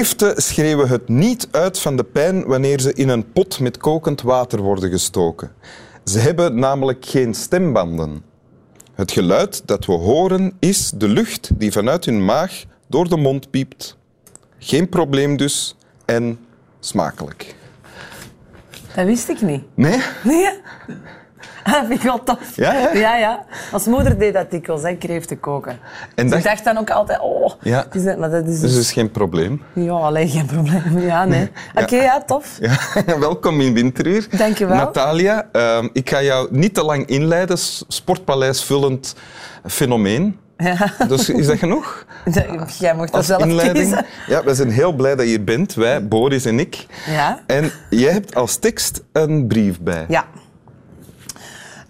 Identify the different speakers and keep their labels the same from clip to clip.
Speaker 1: Kreeften schreeuwen het niet uit van de pijn wanneer ze in een pot met kokend water worden gestoken. Ze hebben namelijk geen stembanden. Het geluid dat we horen is de lucht die vanuit hun maag door de mond piept. Geen probleem dus en smakelijk.
Speaker 2: Dat wist ik niet.
Speaker 1: Nee?
Speaker 2: Nee? Dat vind ik wel tof.
Speaker 1: Ja, ja?
Speaker 2: ja, ja. Als moeder deed dat dikwijls, hè, kreeften koken.
Speaker 1: En
Speaker 2: Dus ik dacht dan ook altijd, oh,
Speaker 1: Ja.
Speaker 2: is net- maar dat is
Speaker 1: Dus
Speaker 2: dus...
Speaker 1: dat is geen probleem.
Speaker 2: Ja, alleen geen probleem. Ja, nee. Oké, ja, tof.
Speaker 1: Ja, welkom in Winteruur.
Speaker 2: Dank je wel.
Speaker 1: Natalia, ehm, ik ga jou niet te lang inleiden. Sportpaleis vullend fenomeen.
Speaker 2: Ja.
Speaker 1: Dus is dat genoeg?
Speaker 2: Jij mocht dat zelf
Speaker 1: inleiding?
Speaker 2: kiezen.
Speaker 1: Ja, we zijn heel blij dat je bent. Wij, Boris en ik.
Speaker 2: Ja.
Speaker 1: En jij hebt als tekst een brief bij.
Speaker 2: Ja.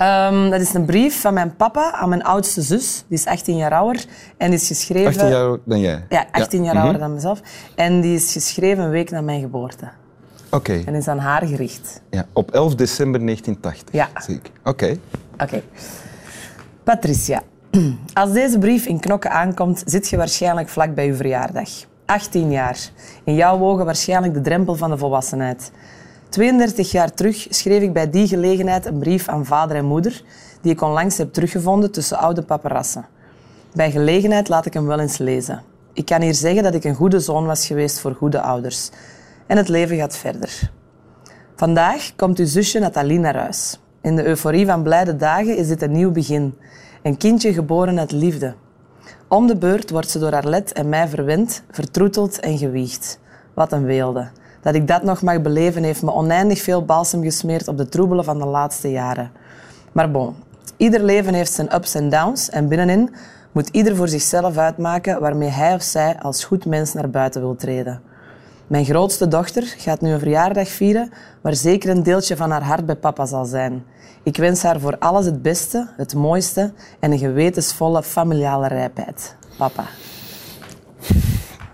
Speaker 2: Ehm, dat is een brief van mijn papa aan mijn oudste zus. Die is 18 jaar ouder. En die is geschreven...
Speaker 1: 18 jaar ouder dan jij?
Speaker 2: Ja, 18 jaar
Speaker 1: Mhm.
Speaker 2: ouder dan mezelf. En die is geschreven een week na mijn geboorte.
Speaker 1: Oké.
Speaker 2: En is aan haar gericht.
Speaker 1: Ja, op 11 december 1980.
Speaker 2: Ja.
Speaker 1: Zie ik. Oké.
Speaker 2: Oké. Patricia, als deze brief in knokken aankomt, zit je waarschijnlijk vlak bij je verjaardag. 18 jaar. In jouw ogen waarschijnlijk de drempel van de volwassenheid. 32 jaar terug schreef ik bij die gelegenheid een brief aan vader en moeder, die ik onlangs heb teruggevonden tussen oude paparassen. Bij gelegenheid laat ik hem wel eens lezen. Ik kan hier zeggen dat ik een goede zoon was geweest voor goede ouders. En het leven gaat verder. Vandaag komt uw zusje Nathalie naar huis. In de euforie van blijde dagen is dit een nieuw begin. Een kindje geboren uit liefde. Om de beurt wordt ze door Arlet en mij verwend, vertroeteld en gewiegd. Wat een weelde. Dat ik dat nog mag beleven heeft me oneindig veel balsem gesmeerd op de troebelen van de laatste jaren. Maar bon, ieder leven heeft zijn ups en downs en binnenin moet ieder voor zichzelf uitmaken waarmee hij of zij als goed mens naar buiten wil treden. Mijn grootste dochter gaat nu een verjaardag vieren, waar zeker een deeltje van haar hart bij papa zal zijn. Ik wens haar voor alles het beste, het mooiste en een gewetensvolle familiale rijpheid. Papa.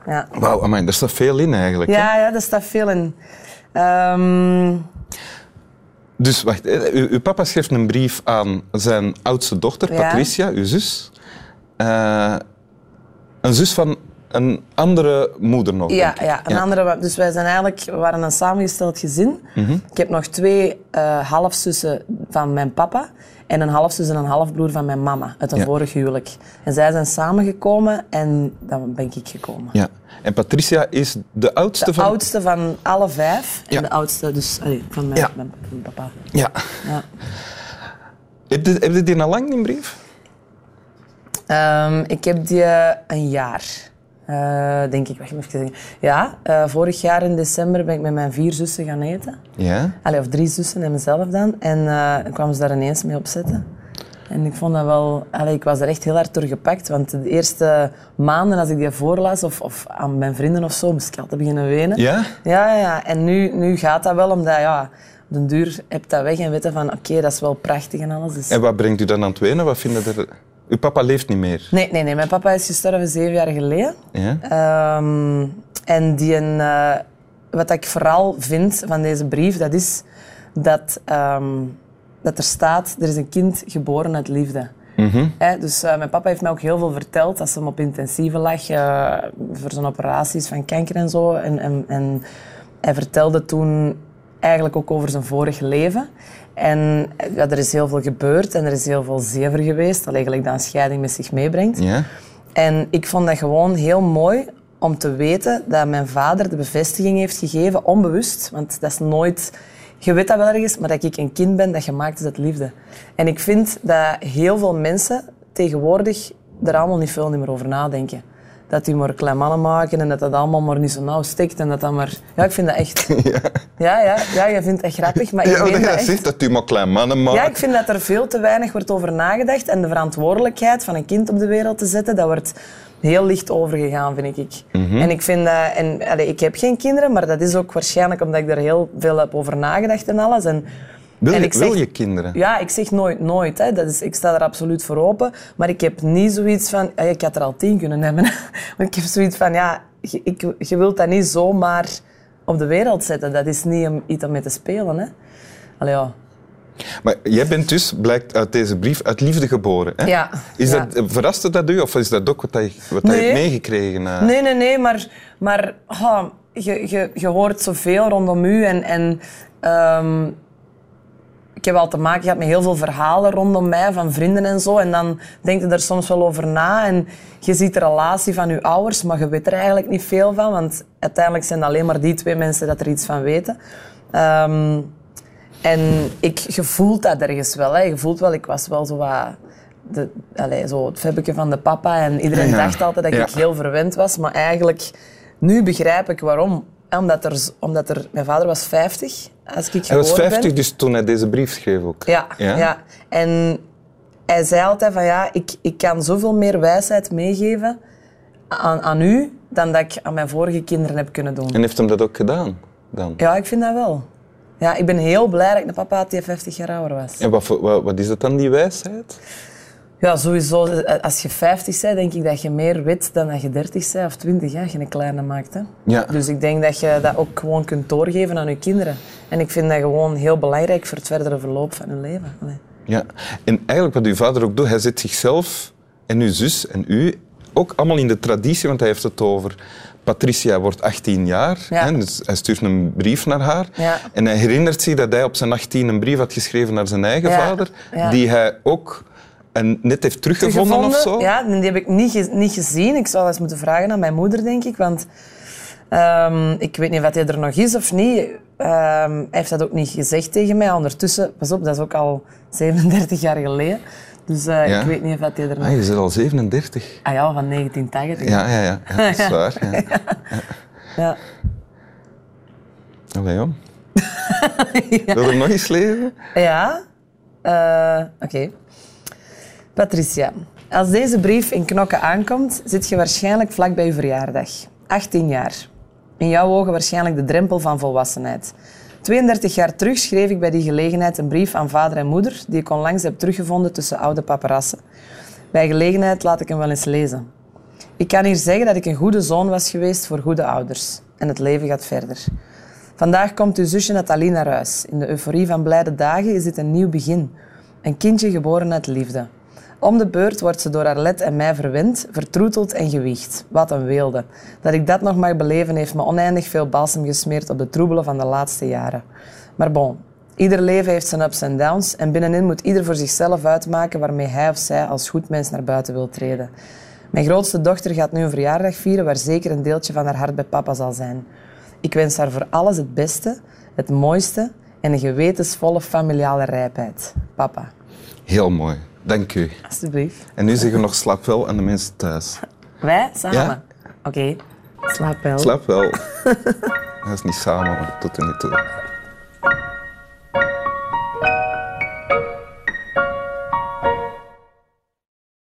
Speaker 2: Ja,
Speaker 1: Wauw, amai, daar staat veel in eigenlijk. hè?
Speaker 2: ja, ja daar staat veel in. Ehm,
Speaker 1: Dus wacht, eh, uw, uw papa schreef een brief aan zijn oudste dochter,
Speaker 2: Ja.
Speaker 1: Patricia, uw zus. Eh, een zus van een andere moeder nog.
Speaker 2: Ja, ja, een andere. Dus wij zijn eigenlijk, we waren een samengesteld gezin.
Speaker 1: Mhm.
Speaker 2: Ik heb nog twee eh, halfzussen van mijn papa en een halfzus en een halfbroer van mijn mama uit een
Speaker 1: Ja.
Speaker 2: vorig huwelijk. En zij zijn samengekomen en dan ben ik gekomen.
Speaker 1: Ja. En Patricia is de oudste
Speaker 2: De
Speaker 1: van...
Speaker 2: oudste van alle vijf en de oudste dus allee, van mijn,
Speaker 1: Ja.
Speaker 2: mijn, mijn papa.
Speaker 1: Ja.
Speaker 2: Ja.
Speaker 1: Heb je, heb je die al lang, die brief?
Speaker 2: Ehm, ik heb die eh, een jaar, eh, denk ik. Wacht even zeggen. Ja, eh, vorig jaar in december ben ik met mijn vier zussen gaan eten.
Speaker 1: Ja.
Speaker 2: Allee, of drie zussen en mezelf dan. En dan kwamen ze daar ineens mee opzetten. En ik vond dat wel... Allee, ik was er echt heel hard door gepakt. Want de eerste maanden, als ik die voorlas, of, of aan mijn vrienden of zo, moest ik altijd beginnen wenen.
Speaker 1: Ja?
Speaker 2: Ja, ja. En nu, nu gaat dat wel, omdat ja, op den duur heb je dat weg en weten van, oké, dat is wel prachtig en alles. Dus...
Speaker 1: En wat brengt u dan aan het wenen? Wat vinden er... Uw papa leeft niet meer.
Speaker 2: Nee, nee, nee. Mijn papa is gestorven zeven jaar geleden.
Speaker 1: Ja?
Speaker 2: Ehm, en die een, eh, wat ik vooral vind van deze brief, dat is dat, ehm, dat er staat, er is een kind geboren uit liefde. Hè, dus eh, mijn papa heeft mij ook heel veel verteld als hij hem op intensieve lag eh, voor zijn operaties van kanker en zo. En, en, en hij vertelde toen eigenlijk ook over zijn vorige leven. En ja, er is heel veel gebeurd en er is heel veel zever geweest, dat eigenlijk dat een scheiding met zich meebrengt.
Speaker 1: Ja?
Speaker 2: En ik vond dat gewoon heel mooi om te weten dat mijn vader de bevestiging heeft gegeven, onbewust. Want dat is nooit... Je weet dat wel ergens, maar dat ik een kind ben dat gemaakt is uit liefde. En ik vind dat heel veel mensen tegenwoordig er allemaal niet veel meer over nadenken. Dat die maar klein mannen maken en dat dat allemaal maar niet zo nauw stikt. En dat dat maar... Ja, ik vind dat echt... Ja, ja, ja, je vindt dat grappig, maar ik
Speaker 1: Ja, dat
Speaker 2: dat echt.
Speaker 1: zegt dat u maar klein mannen maakt.
Speaker 2: Ja, ik vind dat er veel te weinig wordt over nagedacht. En de verantwoordelijkheid van een kind op de wereld te zetten, dat wordt heel licht overgegaan, vind ik. En ik vind dat... En, allee, ik heb geen kinderen, maar dat is ook waarschijnlijk omdat ik er heel veel heb over nagedacht en alles. En,
Speaker 1: Wil, je,
Speaker 2: ik zeg-
Speaker 1: wil je kinderen?
Speaker 2: Ja, ik zeg nooit nooit. Hè. Dat is, ik sta er absoluut voor open. Maar ik heb niet zoiets van... ja, ik had er al tien kunnen hebben. maar ik heb zoiets van... Ja, je, ik, je wilt dat niet zomaar op de wereld zetten. Dat is niet om iets om mee te spelen. Hè. Allee, ja.
Speaker 1: Maar jij bent dus, blijkt uit deze brief, uit liefde geboren. Hè?
Speaker 2: Ja,
Speaker 1: Is
Speaker 2: ja.
Speaker 1: Dat, verraste dat u of is dat ook wat je, wat
Speaker 2: Nee.
Speaker 1: hebt meegekregen? eh?
Speaker 2: Nee, nee, nee, maar, maar oh, je, je, je hoort zoveel rondom u. En, en ehm, ik heb al te maken gehad met heel veel verhalen rondom mij, van vrienden en zo. En dan denk je er soms wel over na. En je ziet de relatie van je ouders, maar je weet er eigenlijk niet veel van. Want uiteindelijk zijn het alleen maar die twee mensen dat er iets van weten. Ehm, en ik, je voelt dat ergens wel. Hè. Je voelt wel, ik was wel zo wat... De, allez, zo het febbeke van de papa. En iedereen
Speaker 1: Ja.
Speaker 2: dacht altijd dat
Speaker 1: Ja.
Speaker 2: ik heel verwend was. Maar eigenlijk, nu begrijp ik waarom. Omdat er, omdat er... Mijn vader was 50 als ik
Speaker 1: Hij was
Speaker 2: geboren
Speaker 1: 50
Speaker 2: ben.
Speaker 1: dus toen hij deze brief schreef ook.
Speaker 2: Ja, ja? En hij zei altijd van ja, ik, ik kan zoveel meer wijsheid meegeven aan, aan u dan dat ik aan mijn vorige kinderen heb kunnen doen.
Speaker 1: En heeft hem dat ook gedaan dan?
Speaker 2: Ja, ik vind dat wel. Ja, ik ben heel blij dat ik een papa had die 50 jaar ouder was.
Speaker 1: En wat, wat, wat is dat dan, die wijsheid?
Speaker 2: Ja, sowieso. Als je 50 bent, denk ik dat je meer weet dan dat je 30 bent of 20, hè, als je een kleine maakt. Hè.
Speaker 1: Ja.
Speaker 2: Dus ik denk dat je dat ook gewoon kunt doorgeven aan je kinderen. En ik vind dat gewoon heel belangrijk voor het verdere verloop van hun leven. Allee.
Speaker 1: Ja. En eigenlijk wat uw vader ook doet, hij zet zichzelf en uw zus en u ook allemaal in de traditie, want hij heeft het over... Patricia wordt 18 jaar,
Speaker 2: Ja.
Speaker 1: hè, dus hij stuurt een brief naar haar.
Speaker 2: Ja.
Speaker 1: En hij herinnert zich dat hij op zijn 18 een brief had geschreven naar zijn eigen
Speaker 2: Ja.
Speaker 1: vader, die hij ook en net heeft teruggevonden, of zo.
Speaker 2: Ja, die heb ik niet, niet gezien. Ik zou eens moeten vragen aan mijn moeder, denk ik. Want ehm, ik weet niet of hij er nog is of niet. Ehm, hij heeft dat ook niet gezegd tegen mij. Ondertussen, pas op, dat is ook al 37 jaar geleden. Dus eh,
Speaker 1: Ja.
Speaker 2: ik weet niet of hij er nog...
Speaker 1: Ah, je bent al 37.
Speaker 2: Ah ja, van 1980.
Speaker 1: Ja, ja, ja. ja dat is waar. Ja.
Speaker 2: Ja.
Speaker 1: Allee, jong. Wil er nog eens leven?
Speaker 2: Ja, Eh, oké. Patricia, als deze brief in Knokke aankomt, zit je waarschijnlijk vlak bij je verjaardag. 18 jaar. In jouw ogen waarschijnlijk de drempel van volwassenheid. 32 jaar terug schreef ik bij die gelegenheid een brief aan vader en moeder, die ik onlangs heb teruggevonden tussen oude paparassen. Bij gelegenheid laat ik hem wel eens lezen. Ik kan hier zeggen dat ik een goede zoon was geweest voor goede ouders. En het leven gaat verder. Vandaag komt uw zusje Nathalie naar huis. In de euforie van blijde dagen is dit een nieuw begin. Een kindje geboren uit liefde. Om de beurt wordt ze door Arlet en mij verwend, vertroeteld en gewiegd. Wat een weelde. Dat ik dat nog mag beleven heeft me oneindig veel balsem gesmeerd op de troebelen van de laatste jaren. Maar bon, ieder leven heeft zijn ups en downs en binnenin moet ieder voor zichzelf uitmaken waarmee hij of zij als goed mens naar buiten wil treden. Mijn grootste dochter gaat nu een verjaardag vieren waar zeker een deeltje van haar hart bij papa zal zijn. Ik wens haar voor alles het beste, het mooiste en een gewetensvolle familiale rijpheid. Papa,
Speaker 1: Heel mooi. Dank u.
Speaker 2: alsjeblieft.
Speaker 1: En nu zeggen we nog slap wel aan de mensen thuis.
Speaker 2: Wij samen?
Speaker 1: Ja.
Speaker 2: Oké, slaap wel.
Speaker 1: Slaap wel. Dat is niet samen, maar tot niet toe.